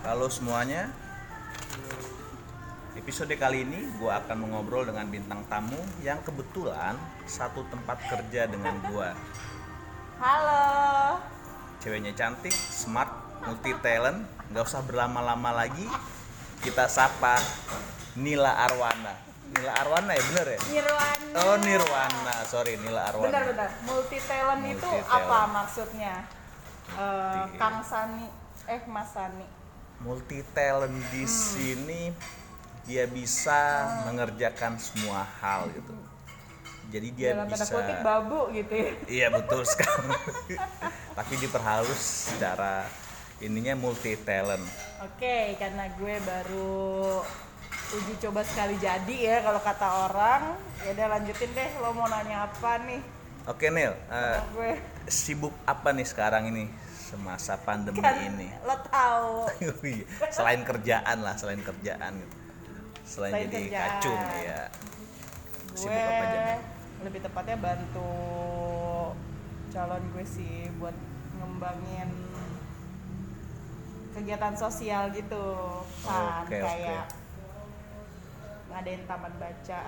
Halo semuanya. Episode kali ini gue akan mengobrol dengan bintang tamu yang kebetulan satu tempat kerja dengan gue. Halo. Ceweknya cantik, smart, multi talent. Gak usah berlama-lama lagi. Kita sapa Nila Arwana. Nila Arwana ya bener ya? Nirwana. Oh Nirwana, sorry Nila Arwana. Bentar bentar. Multi talent itu apa maksudnya? Multi. Kang Sani, eh Mas Sani. Multi talent di sini dia bisa mengerjakan semua hal gitu jadi dia Dalam bisa kutip babu gitu ya. iya betul sekali tapi diperhalus secara ininya multi talent Oke, karena gue baru uji coba sekali jadi ya kalau kata orang. Ya udah lanjutin deh. Lo mau nanya apa nih? oke Neil eh, Sama gue sibuk apa nih sekarang ini semasa pandemi kan ini. lo tahu. selain kerjaan lah selain kerjaan gitu. Selain, Selain jadi kerjaan. kacung ya sibuk gue apa aja lebih tepatnya bantu calon gue sih buat ngembangin kegiatan sosial gitu kan Oke, kayak ngadain taman baca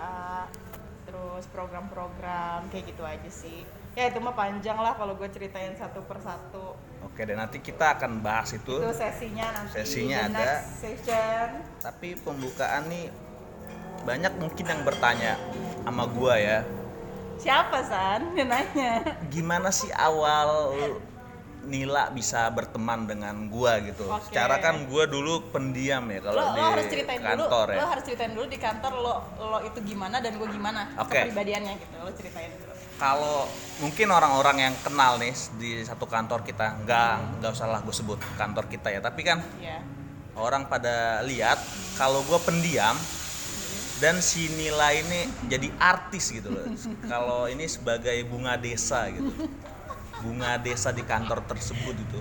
terus program-program kayak gitu aja sih ya itu mah panjang lah kalau gue ceritain satu persatu oke dan nanti kita akan bahas itu. Itu sesinya nanti Sesinya ada. session. Tapi pembukaan nih banyak mungkin yang bertanya sama gua ya. Siapa san? Yang nanya. Gimana sih awal Nila bisa berteman dengan gua gitu? Oke. secara kan gua dulu pendiam ya kalau di lo harus ceritain kantor dulu ya. Lo harus ceritain dulu di kantor lo lo itu gimana dan gue gimana Oke. kepribadiannya gitu. Lo ceritain dulu kalau mungkin orang-orang yang kenal nih di satu kantor kita nggak nggak usah lah gue sebut kantor kita ya tapi kan ya orang pada lihat kalau gue pendiam dan si Nila ini jadi artis gitu loh. kalau ini sebagai bunga desa gitu. Bunga desa di kantor tersebut itu.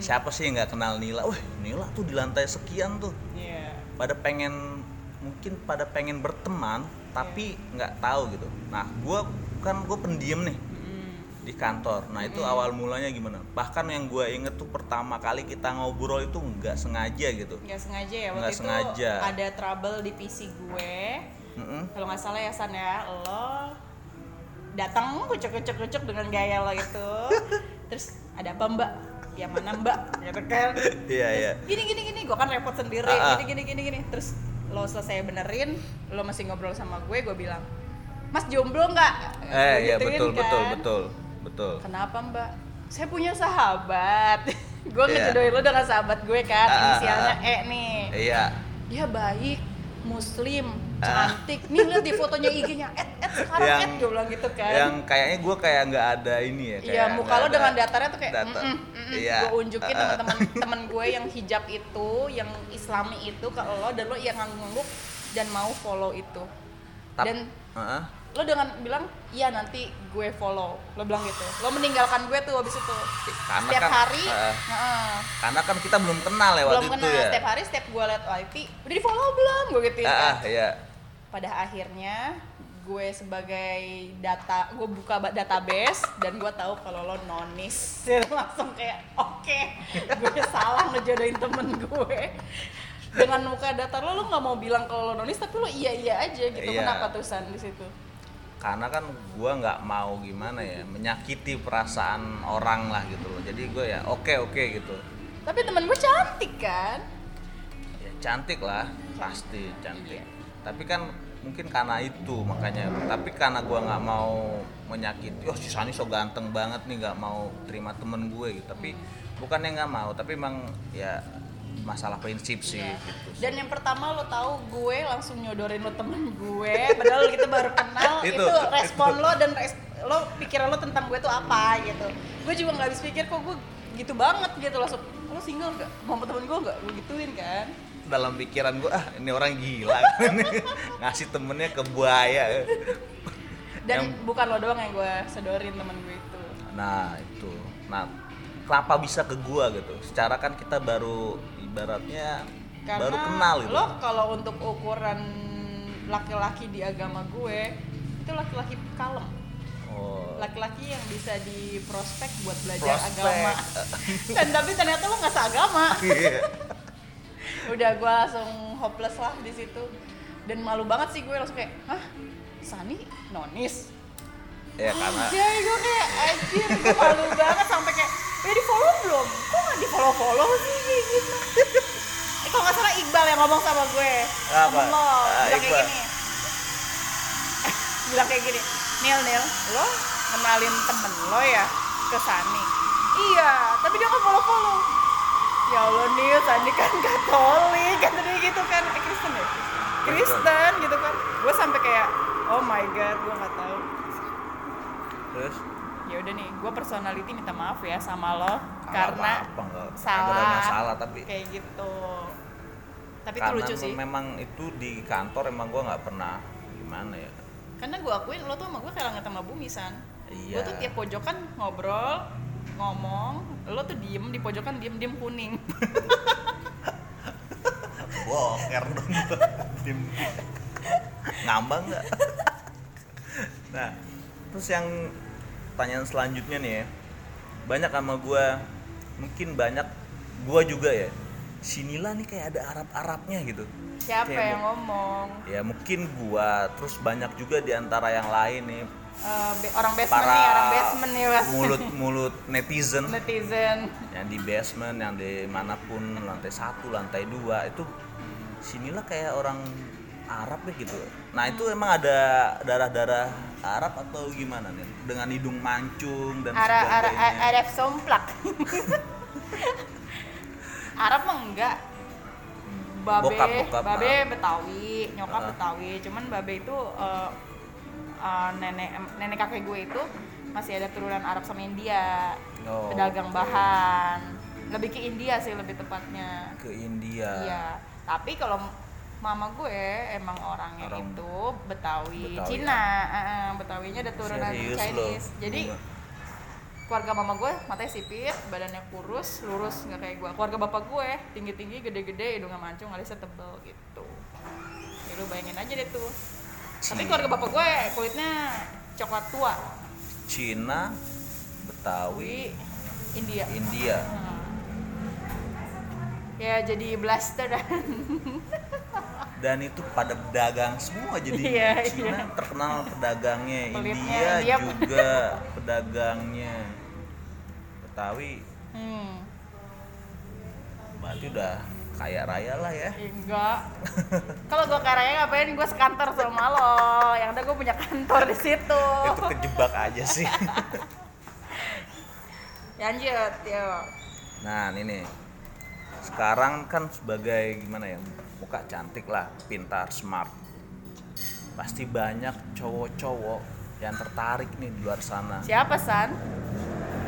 Siapa sih yang nggak kenal Nila? Wah, Nila tuh di lantai sekian tuh. iya Pada pengen mungkin pada pengen berteman tapi nggak tahu gitu. Nah, gue kan gue pendiam nih di kantor. Nah itu awal mulanya gimana? Bahkan yang gue inget tuh pertama kali kita ngobrol itu nggak sengaja gitu. nggak sengaja ya waktu Nggak itu sengaja. ada trouble di PC gue Mm-mm. kalau nggak salah ya san ya lo datang kucuk kucuk kucuk dengan gaya lo itu terus ada apa mbak yang mana mbak gitu kan Iya iya. gini gini gini gue kan repot sendiri Ah, ah. gini gini gini gini terus lo selesai benerin lo masih ngobrol sama gue gue bilang mas jomblo nggak Eh iya betul betul kan. betul betul. kenapa mbak saya punya sahabat gue Iya. ngejodohin lo dengan sahabat gue kan ah, inisialnya ah, E nih Iya. dia baik muslim cantik nih lihat di fotonya IG-nya et et sekarang Yang- et gue bilang gitu kan Yang kayaknya gue kayak nggak ada ini ya. Iya, muka lo dengan datarnya tuh kayak data. mm, mm, mm, Iya. gue unjukin ah. teman-teman gue yang hijab itu, yang islami itu ke lo dan lo yang ngangguk dan mau follow itu. Tap- Dan Heeh. Lo dengan bilang, iya nanti gue follow. Lo bilang gitu. Lo meninggalkan gue tuh habis itu. Karena Setiap kan, hari, heeh. heeh, karena kan kita belum kenal ya belum waktu itu kenal. ya. Setiap hari, setiap gue liat IP, udah di follow belum? Gue gitu Ah, ah, iya. pada akhirnya gue sebagai data gue buka ba- database dan gue tahu kalau lo nonis langsung kayak oke gue salah ngejodohin temen gue dengan muka datar lo lo nggak mau bilang kalau lo nonis tapi lo iya iya aja gitu Iya. kenapa tuh san di situ Karena kan gue nggak mau gimana ya menyakiti perasaan orang lah gitu loh. Jadi gue ya oke oke gitu. tapi temen gue cantik kan Ya, cantik lah pasti cantik. Iya. Tapi kan mungkin karena itu makanya. Tapi karena gue nggak mau menyakiti. Oh si Sani so ganteng banget nih nggak mau terima temen gue gitu. Tapi bukannya nggak mau. Tapi emang ya masalah prinsip sih Iya. gitu. dan yang pertama lo tahu gue langsung nyodorin lo temen gue padahal kita baru kenal itu, Itu, respon itu. lo dan res- lo pikiran lo tentang gue tuh apa gitu. Gue juga nggak habis pikir kok gue gitu banget gitu. Langsung lo single gak mau temen gue gak gue gituin kan. Dalam pikiran gue ah ini orang gila. Ngasih temennya ke buaya. Dan Yang- bukan lo doang yang gue sedorin temen gue itu. Nah itu. Nah kenapa bisa ke gua gitu? Secara kan kita baru ibaratnya karena baru kenal gitu lo kalau untuk ukuran laki-laki di agama gue itu laki-laki kalem. Oh. Laki-laki yang bisa di prospek buat belajar Prospek. agama. Dan tapi ternyata lo nggak seagama. Iya. udah gue langsung hopeless lah di situ. Dan malu banget sih gue langsung kayak hah? Sani? Nonis ya karena Jadi gue kayak anjir gue malu banget sampai kayak ya di follow belum? Kok nggak di follow follow sih gitu. Eh, kalau nggak salah Iqbal yang ngomong sama gue. Apa? Lo Ah, bilang kayak gini. Bilang kayak gini Nil Nil lo kenalin temen lo ya ke Sani? Iya tapi dia nggak follow follow ya Allah Nil Sani kan Katolik. Kata dia gitu kan. Eh Kristen ya? Kristen. Gitu kan. Gue sampai kayak oh my god gue nggak tahu terus? Ya udah nih gue personality minta maaf ya sama lo nggak karena apa-apa, nggak- salah nggak ada masalah tapi kayak gitu. Tapi itu karena lucu sih. memang itu di kantor emang gua nggak pernah gimana ya? Karena gue akuin lo tuh sama gue kayak sama bumi san. Gue Iya. tuh tiap pojokan ngobrol ngomong lo tuh diem di pojokan diem diem kuning. Boker dong. Tim. ngambang nggak? Nah terus yang pertanyaan selanjutnya nih ya. Banyak sama gua mungkin banyak gua juga ya. Sinila nih kayak ada Arab Arabnya gitu. Siapa Kayak yang ngomong? Ya mungkin gua terus banyak juga di antara yang lain nih. Be- orang basement para nih orang basement nih Mas. mulut-mulut netizen. Netizen. Yang di basement yang di mana pun lantai satu lantai dua itu sinilah kayak orang Arab ya gitu. Nah itu emang ada darah-darah Arab atau gimana nih? Dengan hidung mancung dan Ara, ara, sebagainya. Arab somplak. Arab mah enggak. Babe Bokap, bokap, babe ah. Betawi nyokap Ah. Betawi. Cuman babe itu eh, eh, nenek nenek kakek gue itu masih ada turunan Arab sama India. Oh, pedagang oke. bahan. Lebih ke India sih lebih tepatnya. Ke India. Iya. Tapi kalau mama gue emang orangnya Orang itu Betawi, Betawi, Cina eh, eh, Betawinya ada turunan Serius loh. Chinese. Jadi Gua- keluarga mama gue matanya sipit badannya kurus lurus nggak kayak gue keluarga bapak gue tinggi tinggi gede gede hidungnya mancung alisnya tebel gitu. Ya lu bayangin aja deh tuh. Tapi Cina. keluarga bapak gue kulitnya coklat tua. Cina Wi Betawi India. India. Hmm. ya jadi blaster dan dan itu pada pedagang semua jadi Iya, Cina iya. terkenal pedagangnya Pelitnya, India India. juga pedagangnya. Betawi. Hmm, berarti udah kaya raya lah ya. Enggak. Kalau gue karanya ngapain? Gue sekantor sama lo. Yang ada gue punya kantor di situ. Itu kejebak aja sih. Lanjut yuk. Nah ini nih. Sekarang kan sebagai gimana ya muka cantik lah pintar smart. Pasti banyak cowok-cowok yang tertarik nih di luar sana. Siapa san?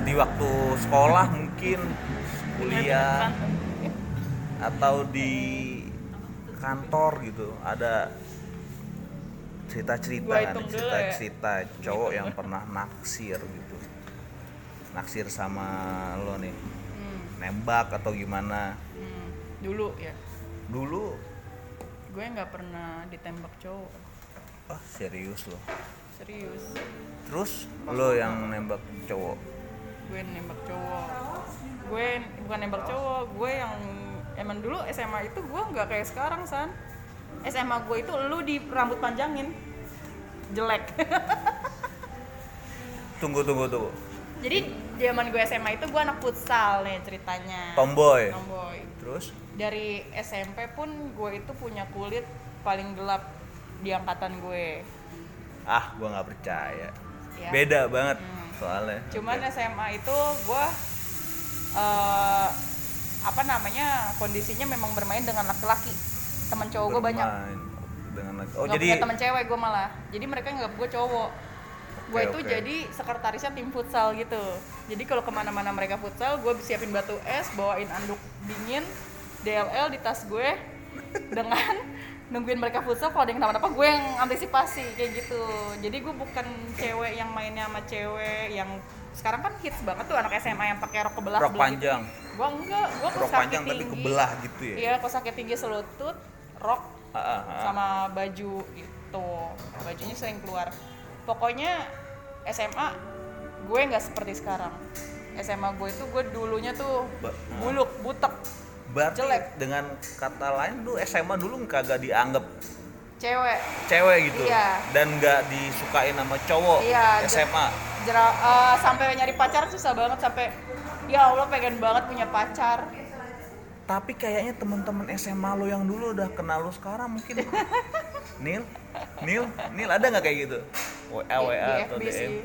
Di waktu sekolah mungkin kuliah atau di kantor gitu. Ada cerita-cerita dulu ya. cerita-cerita cowok yang pernah naksir gitu. Naksir sama lo nih. Hmm, nembak atau gimana? Hmm, dulu ya dulu. Gue nggak pernah ditembak cowok. Ah serius lo? Serius. Terus lo yang nembak cowok? Gue nembak cowok. Gue bukan nembak cowok gue yang emang dulu SMA itu gue nggak kayak sekarang san. SMA gue itu lu di rambut panjangin. Jelek. Tunggu tunggu tunggu. Jadi zaman gue SMA itu gue anak futsal nih ceritanya. Tomboy. Tomboy. Terus dari SMP pun gue itu punya kulit paling gelap di angkatan gue ah gua nggak percaya Ya. beda banget Hmm. soalnya cuman Oke. SMA itu gue eh apa namanya kondisinya memang bermain dengan laki-laki teman cowok gue banyak dengan laki- oh Nggak jadi teman cewek gue malah jadi mereka nggak gue cowok gue itu oke. jadi sekretarisnya tim futsal gitu jadi kalau ke mana-mana mereka futsal gue siapin batu es bawain anduk dingin DLL di tas gue dengan nungguin mereka futsal kalau ada yang kenapa-napa gue yang antisipasi kayak gitu. Jadi gue bukan cewek yang mainnya sama cewek yang sekarang kan hits banget tuh anak SMA yang pakai rok kebelah rok panjang. Gue enggak gue rok panjang tapi tinggi. kebelah gitu ya? Iya kos kaki tinggi selutut rok Ah, ah, ah. sama baju gitu. Bajunya sering keluar. Pokoknya SMA gue nggak seperti sekarang. SMA gue itu gue dulunya tuh buluk butek berarti jelek. dengan kata lain lu SMA dulu kagak dianggap cewek. cewek gitu. Iya. dan nggak disukain sama cowok Iya, SMA Jera- eh, sampai nyari pacar susah banget sampai ya Allah pengen banget punya pacar. Tapi kayaknya teman-teman SMA lo yang dulu udah kenal lo sekarang mungkin. Nil? Nil? Nil ada nggak kayak gitu? WA WA atau DM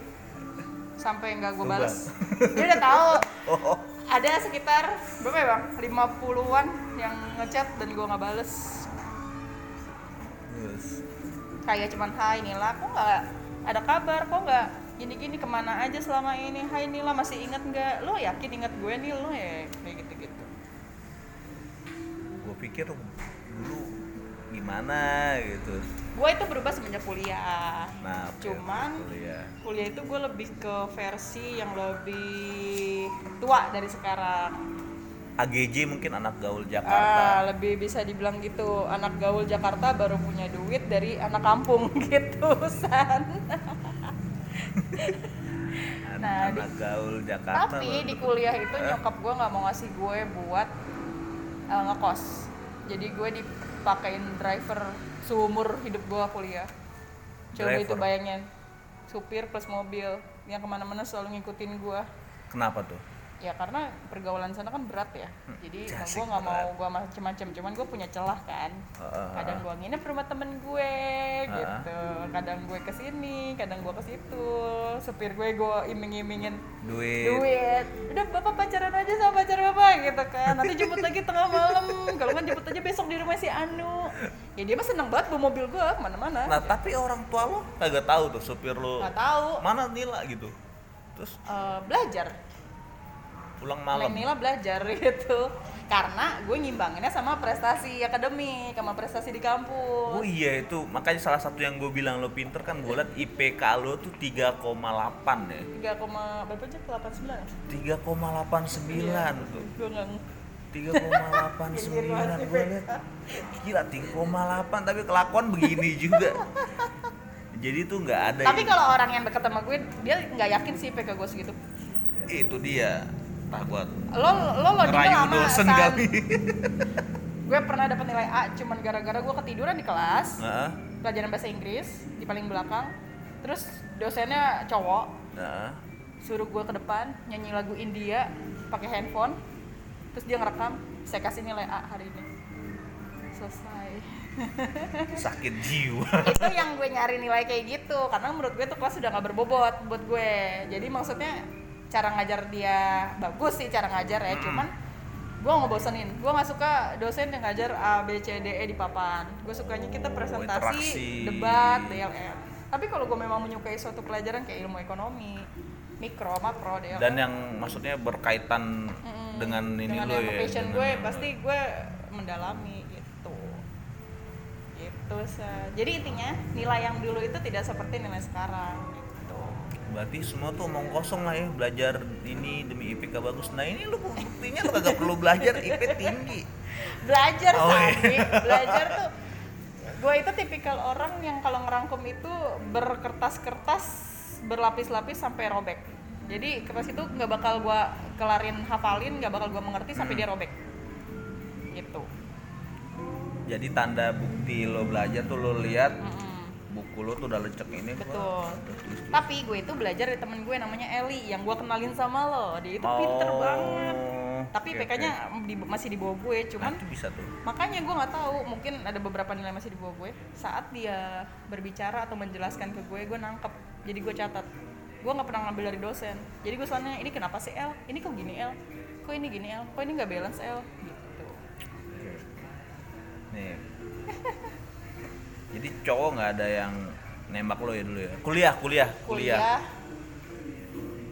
sampai nggak gue Lu bales. Dia udah tahu. Oh ada sekitar berapa ya bang? 50-an yang ngechat dan gue nggak bales. Yes. kayak cuman hai Nila kok nggak ada kabar? Kok nggak gini-gini? Ke mana aja selama ini? Hai Nila masih inget nggak? Lo yakin inget gue Nil? Lo ya kayak gitu-gitu. Gue pikir dulu gimana gitu. Gue itu berubah semenjak kuliah. Nah Cuman- kuliah. kuliah itu gue lebih ke versi yang lebih tua dari sekarang. AGJ mungkin anak gaul Ah, Jakarta. lebih bisa dibilang gitu. Anak gaul Jakarta baru punya duit dari anak kampung gitu san. An- nah, anak gaul Jakarta tapi baru di kuliah itu Eh? nyokap gue nggak mau ngasih gue buat eh, ngekos. Jadi gue dipakein driver seumur hidup gue kuliah. Coba itu Driver? bayangin supir plus mobil yang ke mana-mana selalu ngikutin gue kenapa tuh ya karena pergaulan sana kan berat ya. Jadi asik gue nggak mau gue macem-macem cuman gue punya celah kan. Kadang gue nginep rumah temen gue gitu. Kadang gue ke sini kadang gue ke situ. Supir gue gue iming-imingin duit, duit. Udah bapak pacaran aja sama pacar bapak gitu kan. Nanti jemput lagi tengah malam. Kalau nggak jemput aja besok di rumah si Anu. Ya dia mah seneng banget bawa mobil gue ke mana-mana. Nah tapi orang tua lo kagak tahu tuh supir lo nggak tahu. mana Nila gitu. Terus? Eh, belajar pulang Neng malam. Nila belajar gitu. Karena gue ngimbanginnya sama prestasi akademik sama prestasi di kampus. Oh iya itu makanya salah satu yang gue bilang lo pinter kan gue liat IPK lo tuh 3,8 ya. Tiga koma berapa aja? delapan sembilan 3,89 tuh. gue nggak 3,89 gue liat. gila 3,8 tapi kelakuan begini juga. Jadi tuh nggak ada tapi yang- kalau orang yang deket sama gue dia nggak yakin sih PK gue segitu. Itu dia tak buat lo lo lo lama dosen kali. Gue pernah dapat nilai A cuman gara-gara gue ketiduran di kelas Heeh, pelajaran bahasa Inggris di paling belakang. Terus dosennya cowok heeh. suruh gue ke depan nyanyi lagu India pakai handphone terus dia ngerekam saya kasih nilai A hari ini. Selesai. Sakit jiwa. Itu yang gue nyari nilai kayak gitu karena menurut gue tuh kelas sudah nggak berbobot buat gue. Jadi maksudnya cara ngajar dia bagus sih cara ngajar ya. Cuman gue nggak bosenin. Gue nggak suka dosen yang ngajar A B C D E di papan. Gue sukanya kita Oh, presentasi interaksi. debat DLM tapi kalau gue memang menyukai suatu pelajaran kayak ilmu ekonomi mikro makro DLM dan yang maksudnya berkaitan Mm-mm. dengan ini dengan lo ya passion gue pasti gue mendalami gitu. Gitu jadi intinya nilai yang dulu itu tidak seperti nilai sekarang berarti semua tuh omong kosong lah ya belajar ini demi IPK bagus nah ini lu buktinya lu kagak perlu belajar IP tinggi belajar Oh, iya. Belajar tuh gue itu tipikal orang yang kalau ngerangkum itu berkertas-kertas berlapis-lapis sampai robek jadi kertas itu nggak bakal gue kelarin hafalin nggak bakal gue mengerti sampai Hmm. dia robek gitu jadi tanda bukti lo belajar tuh lo lihat Mm-mm. Buku lo tuh udah lecek ini Betul. tulis-tulis. Tapi gue itu belajar dari temen gue namanya Eli yang gue kenalin sama lo. Dia itu pinter Oh, banget. Tapi oke, IPK-nya di- masih di bawah gue, cuman nah, itu bisa tuh makanya gue nggak tahu mungkin ada beberapa nilai masih di bawah gue. Saat dia berbicara atau menjelaskan ke gue, gue nangkep. Jadi gue catat. Gue nggak pernah ngambil dari dosen. Jadi gue soalnya ini kenapa sih L? Ini kok gini L? Kok ini gini L? Kok ini nggak balance L? Gitu. nih jadi cowok nggak ada yang nembak lo ya dulu ya? Kuliah kuliah kuliah.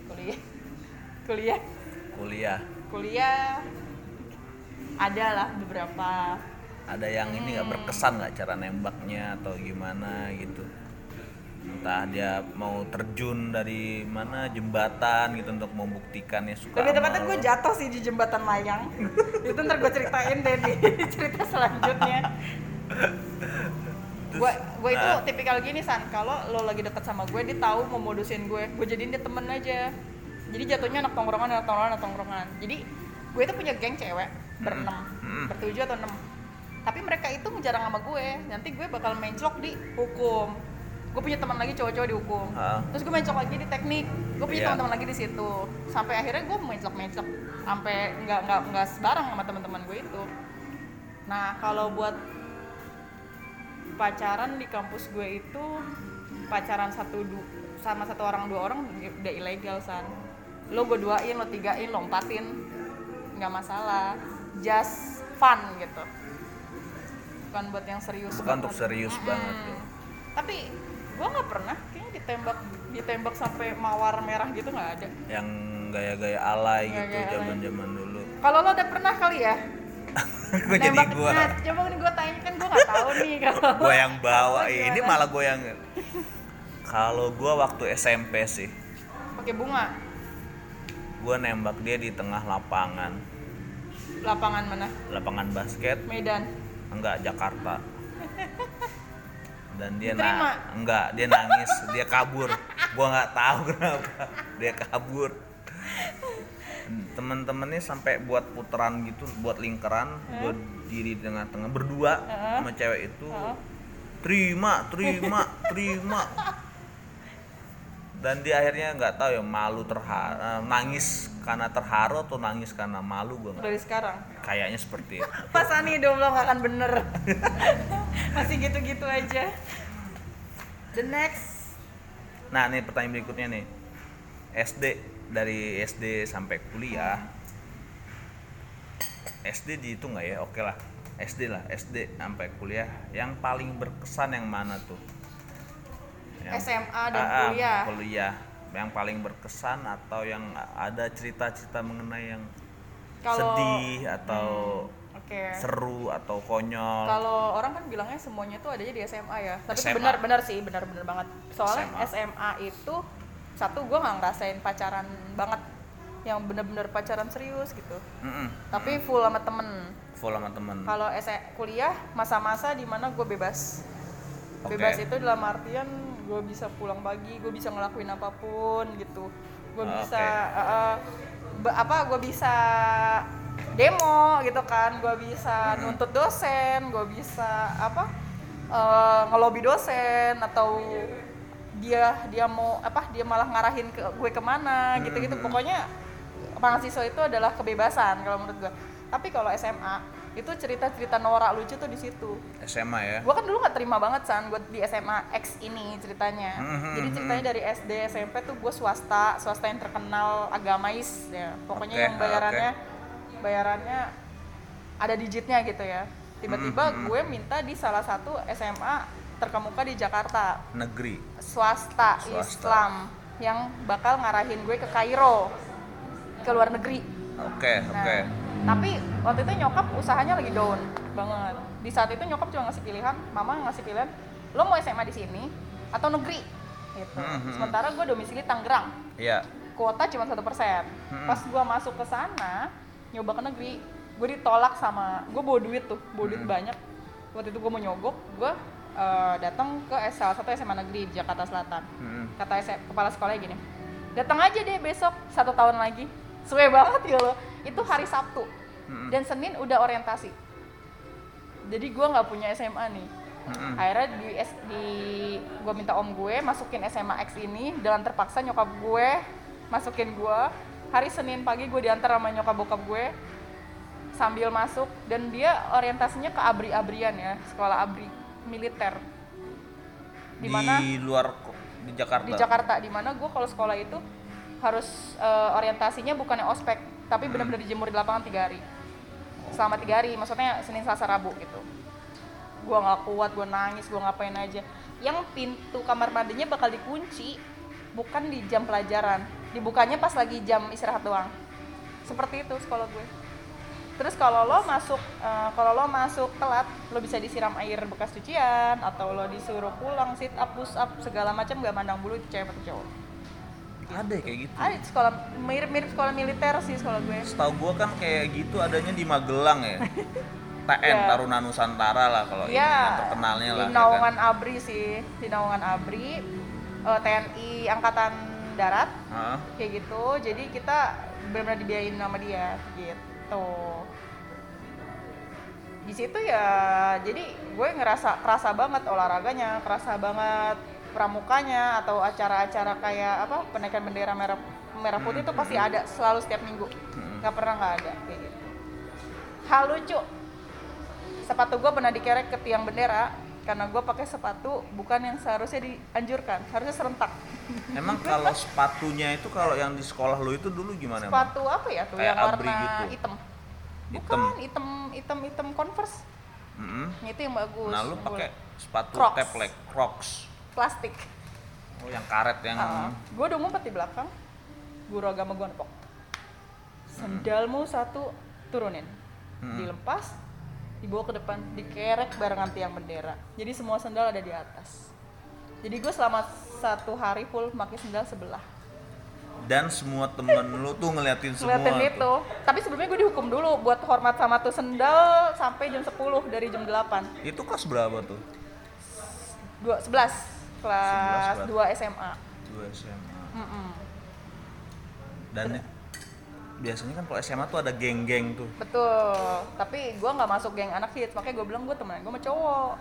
Kuliah. Kuliah. Kuliah. kuliah. Ada lah beberapa. Ada yang ini nggak Hmm. berkesan nggak cara nembaknya atau gimana gitu? Entah dia mau terjun dari mana jembatan gitu untuk membuktikannya suka lebih sama tepatnya gue jatuh sih di jembatan layang. Itu ntar gue ceritain deh di cerita selanjutnya gue gue itu ah, tipikal gini san. Kalau lo lagi deket sama gue dia tahu mau modusin gue. Gue jadiin dia temen aja. Jadi jatuhnya anak tongkrongan anak tongkrongan anak tongkrongan. Jadi gue itu punya geng cewek berenam hmm, bertujuh atau enam. Tapi mereka itu jarang sama gue. Nanti gue bakal menclok di hukum. Gue punya teman lagi cowok-cowok di hukum. Ah. terus gue menclok lagi di teknik. Gue punya Iya. teman-teman lagi di situ. Sampai akhirnya gue menclok menclok sampai nggak nggak nggak sebarang sama teman-teman gue itu. Nah kalau buat pacaran di kampus gue itu pacaran satu du- sama satu orang dua orang udah ilegal san. Lo gue duain lo tigain lo empatin nggak masalah. Just fun gitu. Bukan buat yang serius bukan untuk serius Mm-mm. banget tuh tapi gue nggak pernah kayaknya ditembak ditembak sampai mawar merah gitu nggak ada. Yang gaya-gaya alay gitu alay. zaman-zaman dulu. Kalau lo udah pernah kali ya gue jadi nah, coba nih gue tanya kan gue nggak tahu nih kalau gua yang bawa ini malah gua yang kalau gua waktu SMP sih. Pakai bunga? Gua nembak dia di tengah lapangan. Lapangan mana? Lapangan basket. Medan. Enggak Jakarta. Dan dia Diterima? na enggak dia nangis. Dia kabur. Gua nggak tahu kenapa. Dia kabur temen-temennya sampai buat putaran gitu buat lingkaran gua diri di tengah-tengah berdua Heeh. sama cewek itu. Heeh. terima terima terima. Dan dia akhirnya nggak tahu ya malu terharu nangis karena terharu atau nangis karena malu nggak dari sekarang? Kayaknya seperti itu. Pas ani dong lo nggak akan bener. Masih gitu-gitu aja. The next. Nah, nih pertanyaan berikutnya nih. SD dari SD sampai kuliah. SD dihitung nggak ya? Oke lah. SD lah, SD sampai kuliah. Yang paling berkesan yang mana tuh? SMA dan Ah, ah, kuliah. kuliah. Yang paling berkesan atau yang ada cerita-cerita mengenai yang Kalau- sedih atau oke seru atau konyol. Kalau orang kan bilangnya semuanya tuh adanya di SMA ya. Tapi benar-benar sih, benar-benar banget. Soalnya SMA. SMA, itu satu gue nggak ngerasain pacaran banget yang benar-benar pacaran serius gitu. Mm-mm. Tapi full sama temen. Full sama temen. Kalau SE kuliah masa-masa di mana gue bebas. Oke. Bebas itu dalam artian gue bisa pulang pagi, gue bisa ngelakuin apa pun gitu. Gue Ah, bisa eh, be- apa? Gue bisa demo gitu kan. Gue bisa nuntut dosen, gue bisa apa? eh, ngelobi dosen atau dia dia mau apa? Dia malah ngarahin ke gue ke mana gitu-gitu. Pokoknya mahasiswa itu adalah kebebasan kalau menurut gue. Tapi kalau SMA itu cerita-cerita norak lucu tuh di situ SMA ya. gue kan dulu nggak terima banget san gue di SMA X ini ceritanya Mhm, jadi mhm. ceritanya dari SD SMP tuh gue swasta swasta yang terkenal agamais ya pokoknya Oke, yang bayarannya bayarannya ada digitnya gitu ya tiba-tiba Mhm, mhm. gue minta di salah satu SMA terkemuka di Jakarta Negeri. swasta, Swasta. Islam yang bakal ngarahin gue ke Kairo ke luar negeri Oke, Nah, oke. tapi waktu itu nyokap usahanya lagi down banget. Di saat itu nyokap cuma ngasih pilihan, mama ngasih pilihan, lo mau SMA di sini atau negeri, gitu. Hmm, hmm, Sementara gue domisili Tangerang, Iya. kuota cuma satu persen. Hmm. Pas gue masuk ke sana, nyoba ke negeri, gue ditolak sama, gue bawa duit tuh, bawa duit Hmm. banyak. Waktu itu gue mau nyogok, gue eh, datang ke salah satu SMA negeri di Jakarta Selatan. Mm-mm. kata SM kepala sekolahnya gini datang aja deh besok satu tahun lagi. Suwe banget ya lo. Itu hari Sabtu. Mm-mm. dan Senin udah orientasi. Jadi gue nggak punya SMA nih. Mm-mm. akhirnya di, di gue minta om gue masukin SMA X ini dengan terpaksa nyokap gue masukin gue hari Senin pagi gue diantar sama nyokap bokap gue sambil masuk dan dia orientasinya ke abri-abrian ya sekolah abri militer. Di di mana luar ko- di Jakarta. di Jakarta di mana gue kalau sekolah itu harus eh, orientasinya bukannya ospek tapi benar-benar dijemur di lapangan tiga hari. Selama tiga hari maksudnya Senin Selasa Rabu gitu. Gue nggak kuat gue nangis gue ngapain aja. Yang pintu kamar mandinya bakal dikunci bukan di jam pelajaran. Dibukanya pas lagi jam istirahat doang. Seperti itu sekolah gue terus kalau lo masuk eh, kalau lo masuk telat lo bisa disiram air bekas cucian atau lo disuruh pulang sit up push up segala macam gak mandang bulu itu cewek atau cowok Ada kayak gitu. ada sekolah mirip mirip sekolah militer sih sekolah gue Setahu gua kan kayak gitu adanya di Magelang ya. TN Ya. Taruna Nusantara lah kalau ini yang ya terkenalnya lah. di ya naungan kan? abri sih di naungan abri eh, TNI angkatan darat Hah? kayak gitu jadi kita benar-benar dibiayain sama dia gitu di situ ya jadi gue ngerasa kerasa banget olahraganya kerasa banget pramukanya atau acara-acara kayak apa penaikan bendera merah merah putih itu pasti ada selalu setiap minggu. Nggak pernah nggak ada kayak gitu. Hal lucu sepatu gue pernah dikerek ke tiang bendera karena gue pakai sepatu bukan yang seharusnya dianjurkan harusnya serentak Emang kalau sepatunya itu kalau yang di sekolah lu itu dulu gimana? Emang? sepatu apa ya tuh Kayak yang warna gitu. hitam bukan hitam hitam hitam converse Mm-mm. itu yang bagus Nah lu pakai sepatu Crocs. keplek Crocs. plastik Oh yang karet yang gue udah ngumpet di belakang guru agama gue nepok sendalmu satu turunin Hmm. dilepas dibawa ke depan dikerek barengan tiang bendera jadi semua sendal ada di atas jadi gue selama satu hari full pakai sendal sebelah dan semua temen lu tuh ngeliatin semua. ngeliatin tuh. itu tapi sebelumnya gue dihukum dulu buat hormat sama tuh sendal sampai jam 10 dari jam 8 Itu kelas berapa tuh? dua sebelas kelas 11, 2 SMA Dua SMA. Mm-mm. Dan biasanya kan kalau SMA tuh ada geng-geng tuh. betul. Tapi gue nggak masuk geng anak hits makanya gue bilang gue temenan gue sama cowok.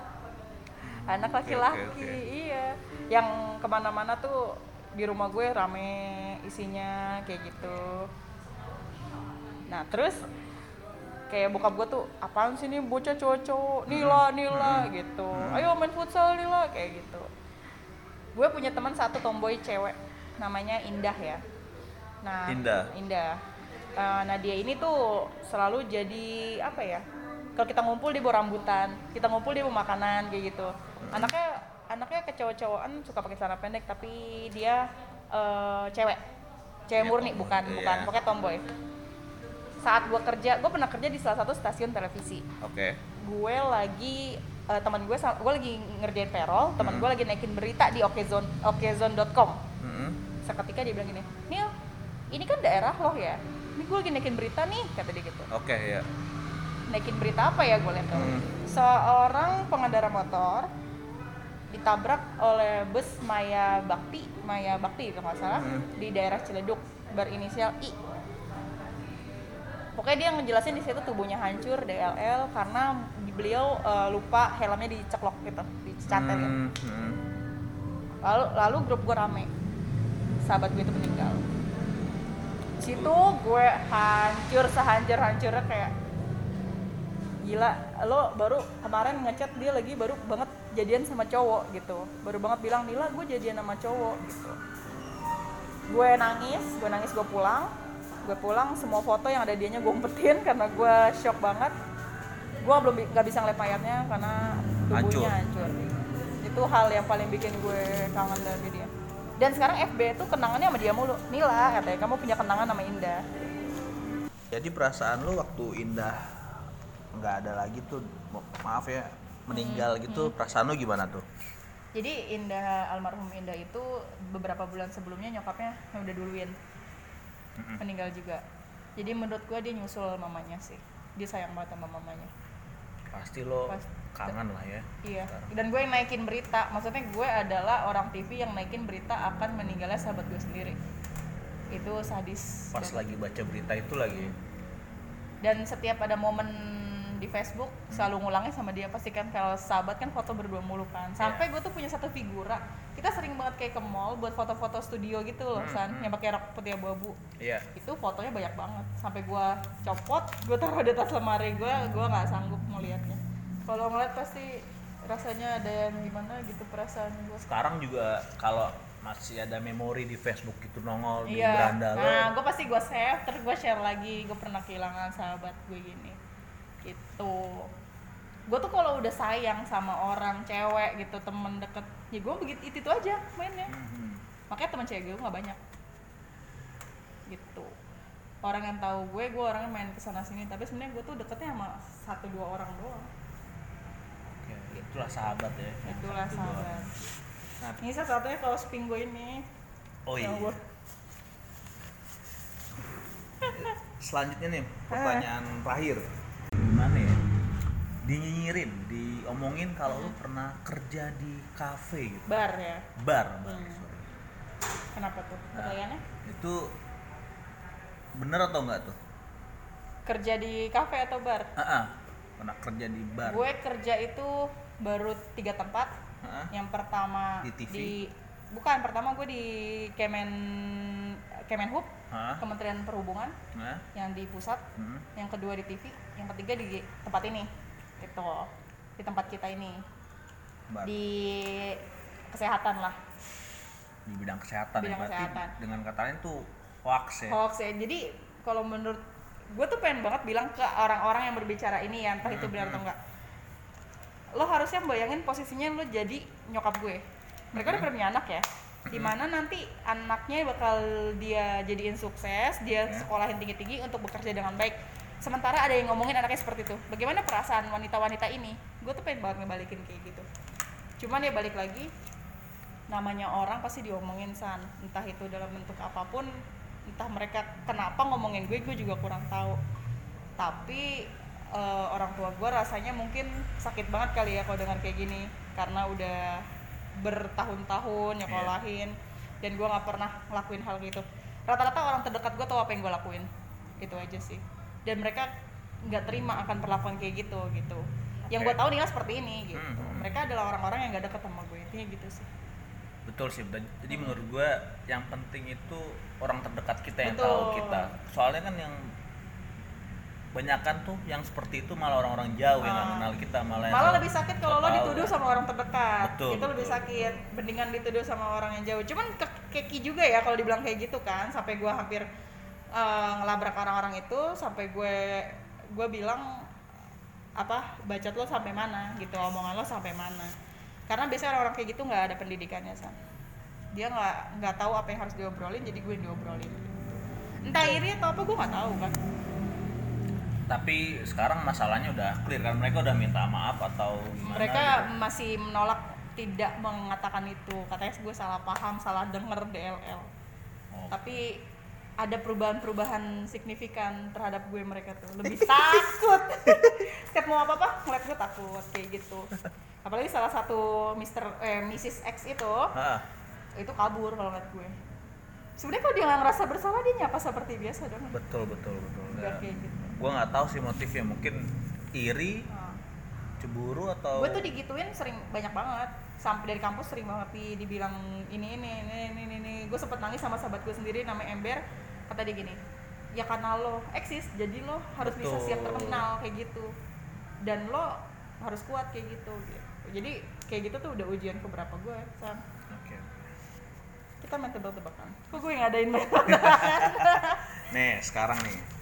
Anak Oke, laki-laki oke, oke. iya. Yang ke mana-mana tuh di rumah gue rame isinya kayak gitu. Nah terus kayak bokap gue tuh apaan sih nih bocah cowok-cowok Nila Nila gitu. ayo main futsal Nila kayak gitu. Gue punya teman satu tomboy cewek namanya Indah ya. Nah Indah. Indah Eh, nah dia ini tuh selalu jadi apa ya kalau kita ngumpul dia bawa rambutan kita ngumpul dia bawa makanan kayak gitu anaknya anaknya kecowok-cowokan suka pakai celana pendek tapi dia eh, cewek cewek Iya, murni bukan Iya. bukan pokoknya tomboy saat gua kerja gue pernah kerja di salah satu stasiun televisi Oke. gue lagi eh, teman gue gue lagi ngerjain payroll teman Hmm. gue lagi naikin berita di okezone okezone.com Mm-mm. seketika dia bilang gini Nil ini kan daerah loh ya ini gue lagi naikin berita nih kata dia gitu Oke ya. naikin berita apa ya gue lihat tuh Hmm. seorang pengendara motor ditabrak oleh bus Maya Bakti Maya Bakti kalau nggak salah Hmm. di daerah Ciledug berinisial I pokoknya dia ngejelasin di situ tubuhnya hancur DLL karena beliau eh, lupa helmnya diceklok gitu dicaterin Hmm, hmm. lalu lalu grup gue rame sahabat gue itu meninggal situ gue hancur sehancur hancurnya kayak gila lo baru kemarin ngechat dia lagi baru banget jadian sama cowok gitu. Baru banget bilang Nila gue jadian sama cowok gitu. Gue nangis gue nangis gue pulang. Gue pulang semua foto yang ada dianya gue umpetin karena gue shock banget. Gue belum nggak bisa ngeliat mayatnya karena tubuhnya Hancur. hancur. Itu hal yang paling bikin gue kangen dari dia dan sekarang FB itu kenangannya sama dia mulu. Nila katanya kamu punya kenangan sama Indah. Jadi perasaan lu waktu Indah nggak ada lagi tuh, maaf ya, meninggal Hmm, gitu, perasaan lu gimana tuh? jadi Indah almarhum Indah itu beberapa bulan sebelumnya nyokapnya yang udah duluin meninggal juga. Jadi menurut gue dia nyusul mamanya sih. Dia sayang banget sama mamanya. Pasti lo Pas- kangen lah ya. Iya, sekarang. dan gue yang naikin berita. Maksudnya gue adalah orang TV yang naikin berita akan meninggalnya sahabat gue sendiri. Itu sadis. Pas banget. lagi baca berita itu lagi. Dan setiap ada momen di Facebook selalu ngulangnya sama dia pasti kan kalau sahabat kan foto berdua mulu kan. Sampai gue tuh punya satu figura. Kita sering banget kayak ke mall buat foto-foto studio gitu loh, Hmm, San, hmm. yang pakai rok putih abu-abu. Iya. Itu fotonya banyak banget. Sampai gue copot, gue taruh di atas lemari gue, gue nggak sanggup melihatnya. Kalau ngeliat pasti rasanya ada yang gimana gitu perasaan gue. Sekarang juga kalau masih ada memori di Facebook gitu nongol di Iya. beranda lo. Nah, gue pasti gue save, terus gue share lagi. Gue pernah kehilangan sahabat gue gini. Gitu. Gue tuh kalau udah sayang sama orang cewek gitu, temen deket, ya gue begitu itu, itu aja mainnya. Mhm. Makanya teman cewek gue nggak banyak. Gitu. Orang yang tahu gue, gue orangnya main ke sana sini. Tapi sebenarnya gue tuh deketnya sama satu dua orang doang. Itulah sahabat ya. Itulah Satu, sahabat. Nah, Ini salah satunya kalau sping gue ini. oh iya. yang gue Selanjutnya nih pertanyaan terakhir. Gimana ya? Dinyinyirin, diomongin kalau lu pernah kerja di kafe gitu. bar ya. Bar, bar. Hmm. sorry. Kenapa tuh? Pertanyaannya? Itu bener atau enggak tuh? kerja di kafe atau bar Ah, ah. pernah kerja di bar gue kerja itu baru tiga tempat Hah? yang pertama Di TV? bukan pertama gue di Kemen Kemenhub Hah? Kementerian Perhubungan Hah? yang di pusat Hmm. yang kedua di TV yang ketiga di tempat ini itu di tempat kita ini Bar. di kesehatan lah di bidang kesehatan Bidang ya berarti kesehatan. dengan kata lain tuh hoax ya hoax ya jadi kalau menurut gue tuh pengen banget bilang ke orang-orang yang berbicara ini ya entah itu benar atau Mhm. enggak lo harusnya bayangin posisinya lo jadi nyokap gue. Mereka udah pernah punya anak ya. Di mana nanti anaknya bakal dia jadiin sukses dia Ya. sekolahin tinggi-tinggi untuk bekerja dengan baik. Sementara ada yang ngomongin anaknya seperti itu. Bagaimana perasaan wanita-wanita ini? Gue tuh pengen banget ngebalikin kayak gitu. Cuman ya balik lagi namanya orang pasti diomongin san. Entah itu dalam bentuk apa pun entah mereka kenapa ngomongin gue gue juga kurang tahu. Tapi eh, orang tua gue rasanya mungkin sakit banget kali ya kalau dengar kayak gini. Karena udah bertahun-tahun nyekolahin dan gue nggak pernah ngelakuin hal gitu. Rata-rata orang terdekat gue tahu apa yang gue lakuin. Itu aja sih. Dan mereka nggak terima akan perlakuan kayak gitu gitu. Yang gue tahu nih seperti ini gitu. Hmm. mereka adalah orang-orang yang gak deket sama gue intinya gitu sih. Betul sih jadi menurut gue yang penting itu orang terdekat kita yang Betul. tahu kita. Soalnya kan yang banyakan tuh yang seperti itu malah orang-orang jauh yang nggak Ah. kenal kita malah malah lebih sakit kalau lo dituduh sama orang terdekat. Betul, itu lebih betul. sakit mendingan dituduh sama orang yang jauh. Cuman ke- keki juga ya kalau dibilang kayak gitu kan. Sampai gue hampir eh, ngelabrak orang-orang itu sampai gue gue bilang apa bacot lo sampai mana? Gitu omongan lo sampai mana? Karena biasanya orang-orang kayak gitu nggak ada pendidikannya san. Dia nggak nggak tahu apa yang harus diobrolin jadi gue yang diobrolin. Entah iri atau apa gue nggak tahu kan tapi sekarang masalahnya udah clear kan? Mereka udah minta maaf atau gimana mereka gitu. masih menolak tidak mengatakan itu. Katanya gue salah paham salah denger DLL Oh. tapi ada perubahan-perubahan signifikan terhadap gue mereka tuh. Lebih takut. Setiap mau apa apa ngeliat gue takut kayak gitu. Apalagi salah satu Mister eh Mrs X itu Ah, itu kabur kalau ngeliat gue. Sebenarnya kalau dia nggak ngerasa bersalah dia nyapa seperti biasa dong. Betul betul betul. Nggak kayak gitu gue nggak tahu sih motifnya mungkin iri Nah. cemburu atau gue tuh digituin sering banyak banget sampai dari kampus sering banget di, dibilang ini ini ini ini ini, ini. gue sempet nangis sama sahabat gue sendiri namanya Ember kata dia gini ya karena lo eksis jadi lo harus bisa Betul. siap terkenal kayak gitu dan lo harus kuat kayak gitu, gitu. jadi kayak gitu tuh udah ujian keberapa gue Sam Oke. kita main tebak-tebakan kok gue ngadain main nih sekarang nih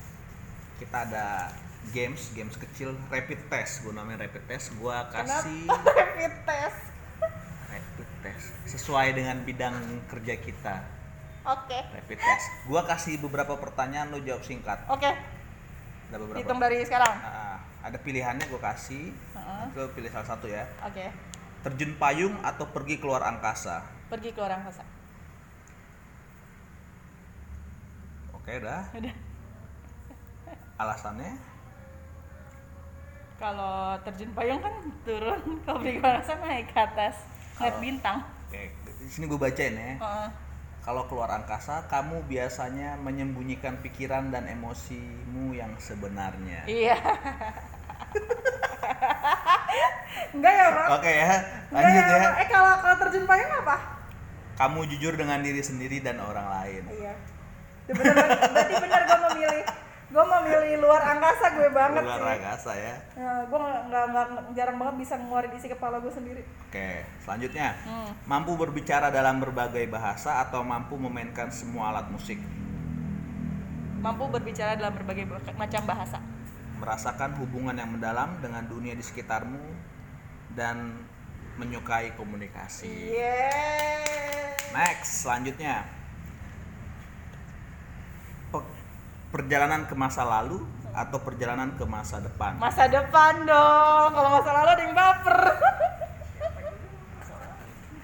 kita ada games games kecil rapid test. Gue namanya rapid test. Gue kasih kenapa rapid test? Rapid test. Sesuai dengan bidang kerja kita. Oke. Rapid test. Gue kasih beberapa pertanyaan lo jawab singkat. Oke. Ada beberapa? Hitung dari sekarang? Ah, ada pilihannya gue kasih. Heeh. lo pilih salah satu ya. Oke. Terjun payung atau pergi keluar angkasa? Pergi ke orang angkasa. Oke dah udah alasannya kalau terjun payung kan turun kalau ke angkasa naik ke atas ngeliat Kalau- bintang oke di sini gue bacain ya Heeh. Kalau keluar angkasa, kamu biasanya menyembunyikan pikiran dan emosimu yang sebenarnya. iya enggak ya bang Oke ya, lanjut ya. Bang. eh kalau kalau terjun payung apa Kamu jujur dengan diri sendiri dan orang lain. iya Itu bener banget. berarti bener gue memilih gue memilih luar angkasa gue banget Keluar sih angkasa ya. ya, gue nggak nggak jarang banget bisa ngeluarin isi kepala gue sendiri Oke, selanjutnya. hmm. Mampu berbicara dalam berbagai bahasa atau mampu memainkan semua alat musik. mampu berbicara dalam berbagai ba- macam bahasa Merasakan hubungan yang mendalam dengan dunia di sekitarmu dan menyukai komunikasi. yeah Next, selanjutnya. Perjalanan ke masa lalu atau perjalanan ke masa depan? masa depan dong kalau masa lalu ada yang baper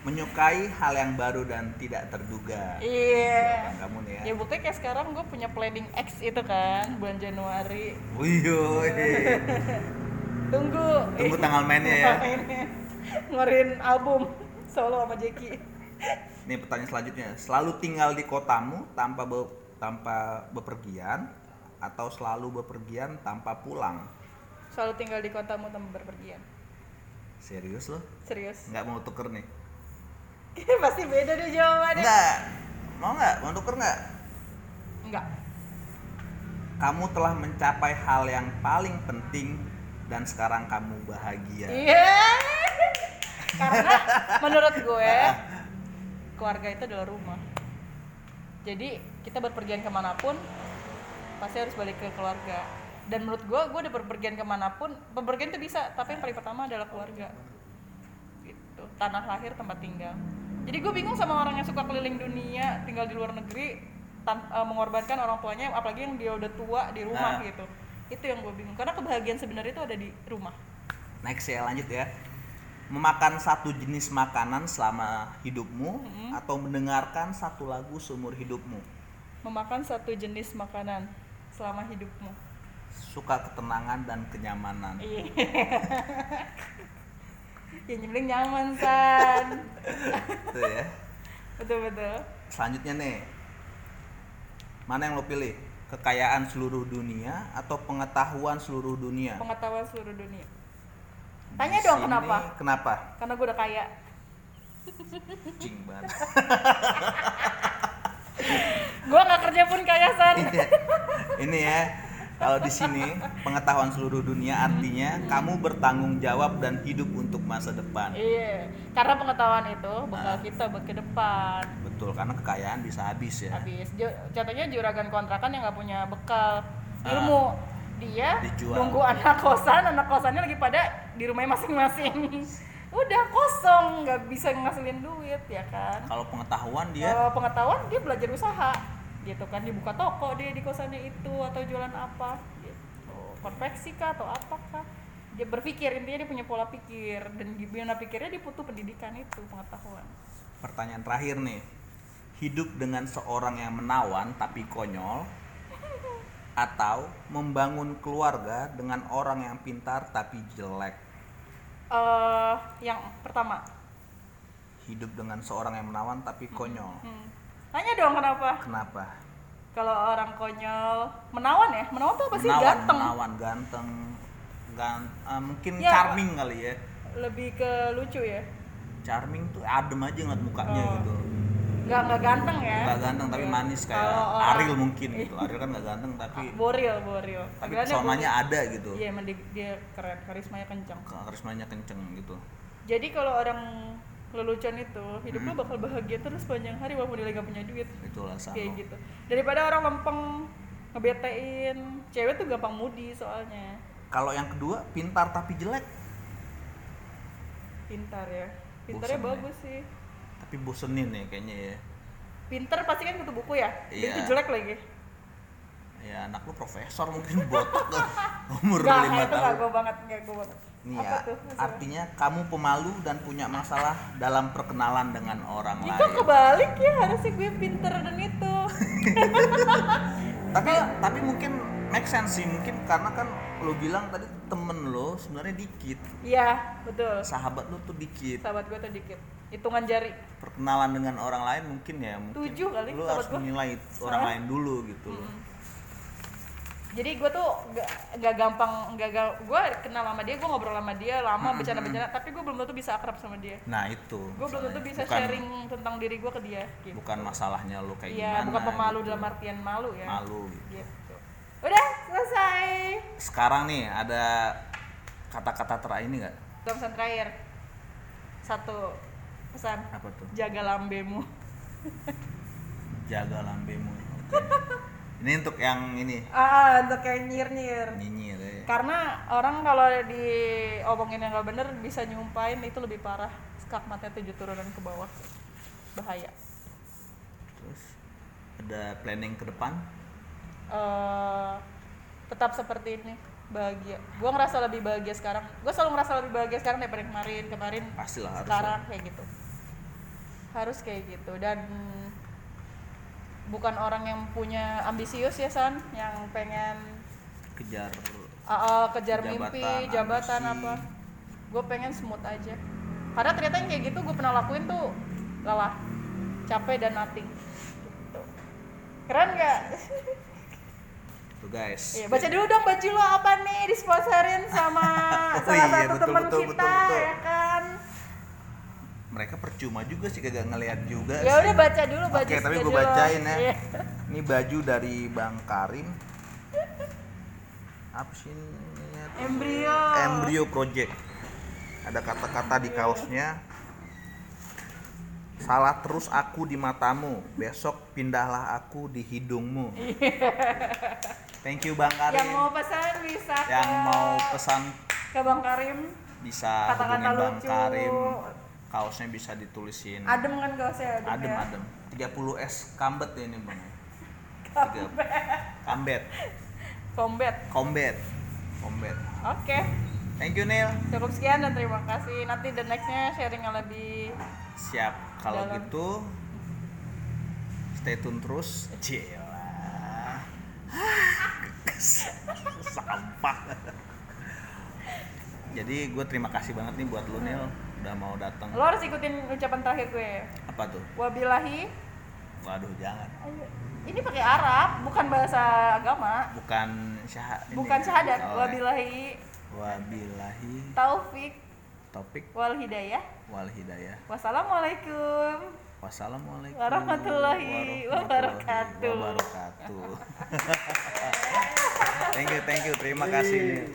Menyukai hal yang baru dan tidak terduga. iya Jawaban kamu nih ya. ya buktinya kayak sekarang gue punya planning X itu kan bulan Januari Wih, tunggu tunggu tanggal mainnya ya. ngeluarin album solo sama Jeki Ini pertanyaan selanjutnya. Selalu tinggal di kotamu tanpa be- tanpa bepergian atau selalu bepergian tanpa pulang? selalu tinggal di kotamu tanpa berpergian Serius lo? serius Nggak mau tuker nih? pasti beda deh jawabannya Enggak. Mau nggak? Mau tuker nggak? enggak Kamu telah mencapai hal yang paling penting dan sekarang kamu bahagia. iya karena menurut gue keluarga itu adalah rumah jadi kita berpergian ke mana pun pasti harus balik ke keluarga. Dan menurut gue gue udah berpergian ke mana pun berpergian itu bisa tapi yang paling pertama adalah keluarga. Gitu. Tanah lahir tempat tinggal. Jadi gue bingung sama orang yang suka keliling dunia tinggal di luar negeri tan- eh, mengorbankan orang tuanya apalagi yang dia udah tua di rumah Nah. gitu. Itu yang gue bingung. Karena kebahagiaan sebenarnya itu ada di rumah. Next ya lanjut ya. Memakan satu jenis makanan selama hidupmu Mm-hmm. atau mendengarkan satu lagu seumur hidupmu. memakan satu jenis makanan selama hidupmu Suka ketenangan dan kenyamanan. iya ya nyebelin nyaman san Itu ya. betul betul Selanjutnya nih. Mana yang lo pilih? Kekayaan seluruh dunia atau pengetahuan seluruh dunia? pengetahuan seluruh dunia tanya dong sini- kenapa Kenapa? karena gue udah kaya Cing banget. gue nggak kerja pun kaya san Iya. Ini ya. Kalau di sini pengetahuan seluruh dunia artinya kamu bertanggung jawab dan hidup untuk masa depan. iya karena pengetahuan itu bekal Ah. kita ke depan Betul, karena kekayaan bisa habis ya. habis contohnya juragan kontrakan yang nggak punya bekal ilmu dia Ah. Dijual. nunggu anak kosan anak kosannya lagi pada di rumahnya masing-masing. Udah kosong nggak bisa ngasilin duit ya kan? Kalau pengetahuan dia? Kalau pengetahuan dia belajar usaha gitu kan? Dibuka toko dia di kosannya itu atau jualan apa gitu. Konveksi kah atau apakah dia berpikir intinya dia punya pola pikir dan gimana pikirnya dia butuh pendidikan itu pengetahuan. Pertanyaan terakhir nih. Hidup dengan seorang yang menawan tapi konyol atau membangun keluarga dengan orang yang pintar tapi jelek. Eh yang pertama Hidup dengan seorang yang menawan tapi konyol. hmm. tanya dong kenapa Kenapa? kalau orang konyol menawan ya menawan tuh apa sih menawan, ganteng menawan, ganteng, gan, eh, mungkin Ya. charming kali ya. lebih ke lucu ya Charming tuh adem aja ngeliat mukanya Oh. gitu. Nggak nggak ganteng ya Nggak ganteng tapi Iya. manis kayak Kalau orang- Ariel mungkin gitu. Ariel kan nggak ganteng tapi boril boril tapi pesonanya ada gitu. iya emang dia, dia keren karismanya kencang Karismanya kenceng gitu. jadi kalau orang lelucon itu hidupnya bakal bahagia terus sepanjang hari walaupun dia gak punya duit Itulah sama. kayak gitu daripada orang lempeng ngebetain cewek tuh gampang mudi soalnya Kalau yang kedua pintar tapi jelek, pintar ya pintarnya Bosen ya. bagus sih tapi bosenin ya kayaknya ya. pintar pasti kan kutu buku ya? Iya. itu jelek lagi. Ya anak lu profesor mungkin botak. Umur Gak, lima itu gak tahun. gue banget gak gue banget. Nih ya, tuh artinya kamu pemalu dan punya masalah dalam perkenalan dengan orang itu lain. kebalik ya harusnya gue pinter dan itu. Tapi tapi mungkin make sense sih mungkin karena kan lo bilang tadi temen lo sebenarnya dikit. Iya betul. Sahabat lo tuh dikit. Sahabat gue tuh dikit hitungan jari. Perkenalan dengan orang lain mungkin ya mungkin. Tujuh kali sahabat harus gua. menilai orang lain dulu gitu loh. Jadi gue tuh gak, gak gampang gak, gak gue kenal sama dia gue ngobrol sama dia lama Hmm, bercanda bercanda tapi gue belum tentu bisa akrab sama dia. Nah itu. Gue belum tentu bisa bukan, sharing tentang diri gue ke dia gitu. Bukan masalahnya lo kayak iya gimana bukan pemalu gitu. dalam artian malu ya. Malu gitu. gitu. Udah selesai. Sekarang nih ada kata-kata terakhir ini nggak? Pesan terakhir. Satu pesan. Apa tuh? Jaga lambemu. Jaga lambemu Oke. ini untuk yang ini? Ah untuk kayak nyir nyir nyinyir ya. karena orang kalau diomongin yang gak bener bisa nyumpain itu lebih parah. Skakmatnya tujuh turunan ke bawah. Bahaya. Terus ada planning ke depan? Eh tetap seperti ini. Bahagia. Gue ngerasa lebih bahagia sekarang. Gue selalu ngerasa lebih bahagia sekarang daripada kemarin. Kemarin Pastilah, harus sekarang kayak gitu harus kayak gitu dan bukan orang yang punya ambisius ya san yang pengen kejar uh, uh, kejar Jabatan, mimpi jabatan ambisi. apa gue pengen smooth aja karena ternyata yang kayak gitu gue pernah lakuin tuh lelah capek dan nothing gitu. keren nggak Tuh guys. Iya, baca dulu dong baju lo apa nih disponsorin sama Oh salah iya, satu betul, teman betul, kita betul, betul. ya kan. Mereka percuma juga sih kagak ngeliat juga. Ya sih. udah baca dulu baju Oke, tapi gue bacain ya. Iya. Ini baju dari Bang Karim. Apa sih ini? Embrio. Embrio Project. Ada kata-kata di kaosnya. Salah terus aku di matamu, besok pindahlah aku di hidungmu. Thank you Bang Karim. Yang mau pesan bisa Yang ke, mau pesan ke Bang Karim. bisa Kata-kata hubungin Bang lucu. Karim. Kaosnya bisa ditulisin. Adem kan gausnya adem, adem ya. adem 30 s kambet ya ini bang Tiga- kambet Combat. kombet kombet Oke. thank you Neil Cukup sekian dan terima kasih. Nanti the nextnya sharing yang lebih siap kalau Dalam. gitu stay tune terus Cila sampah jadi gue terima kasih banget nih buat lu Neil udah mau datang Lo harus ikutin ucapan terakhir gue. apa tuh Wabillahi. waduh jangan. Ini pakai Arab, bukan bahasa agama. bukan syah ini. Bukan syahadat. Oh, Wabillahi wabillahi taufik topik wal hidayah. wal hidayah Wassalamualaikum. Wassalamualaikum Warahmatullahi wabarakatuh. wabarakatuh. thank you, thank you. Terima kasih.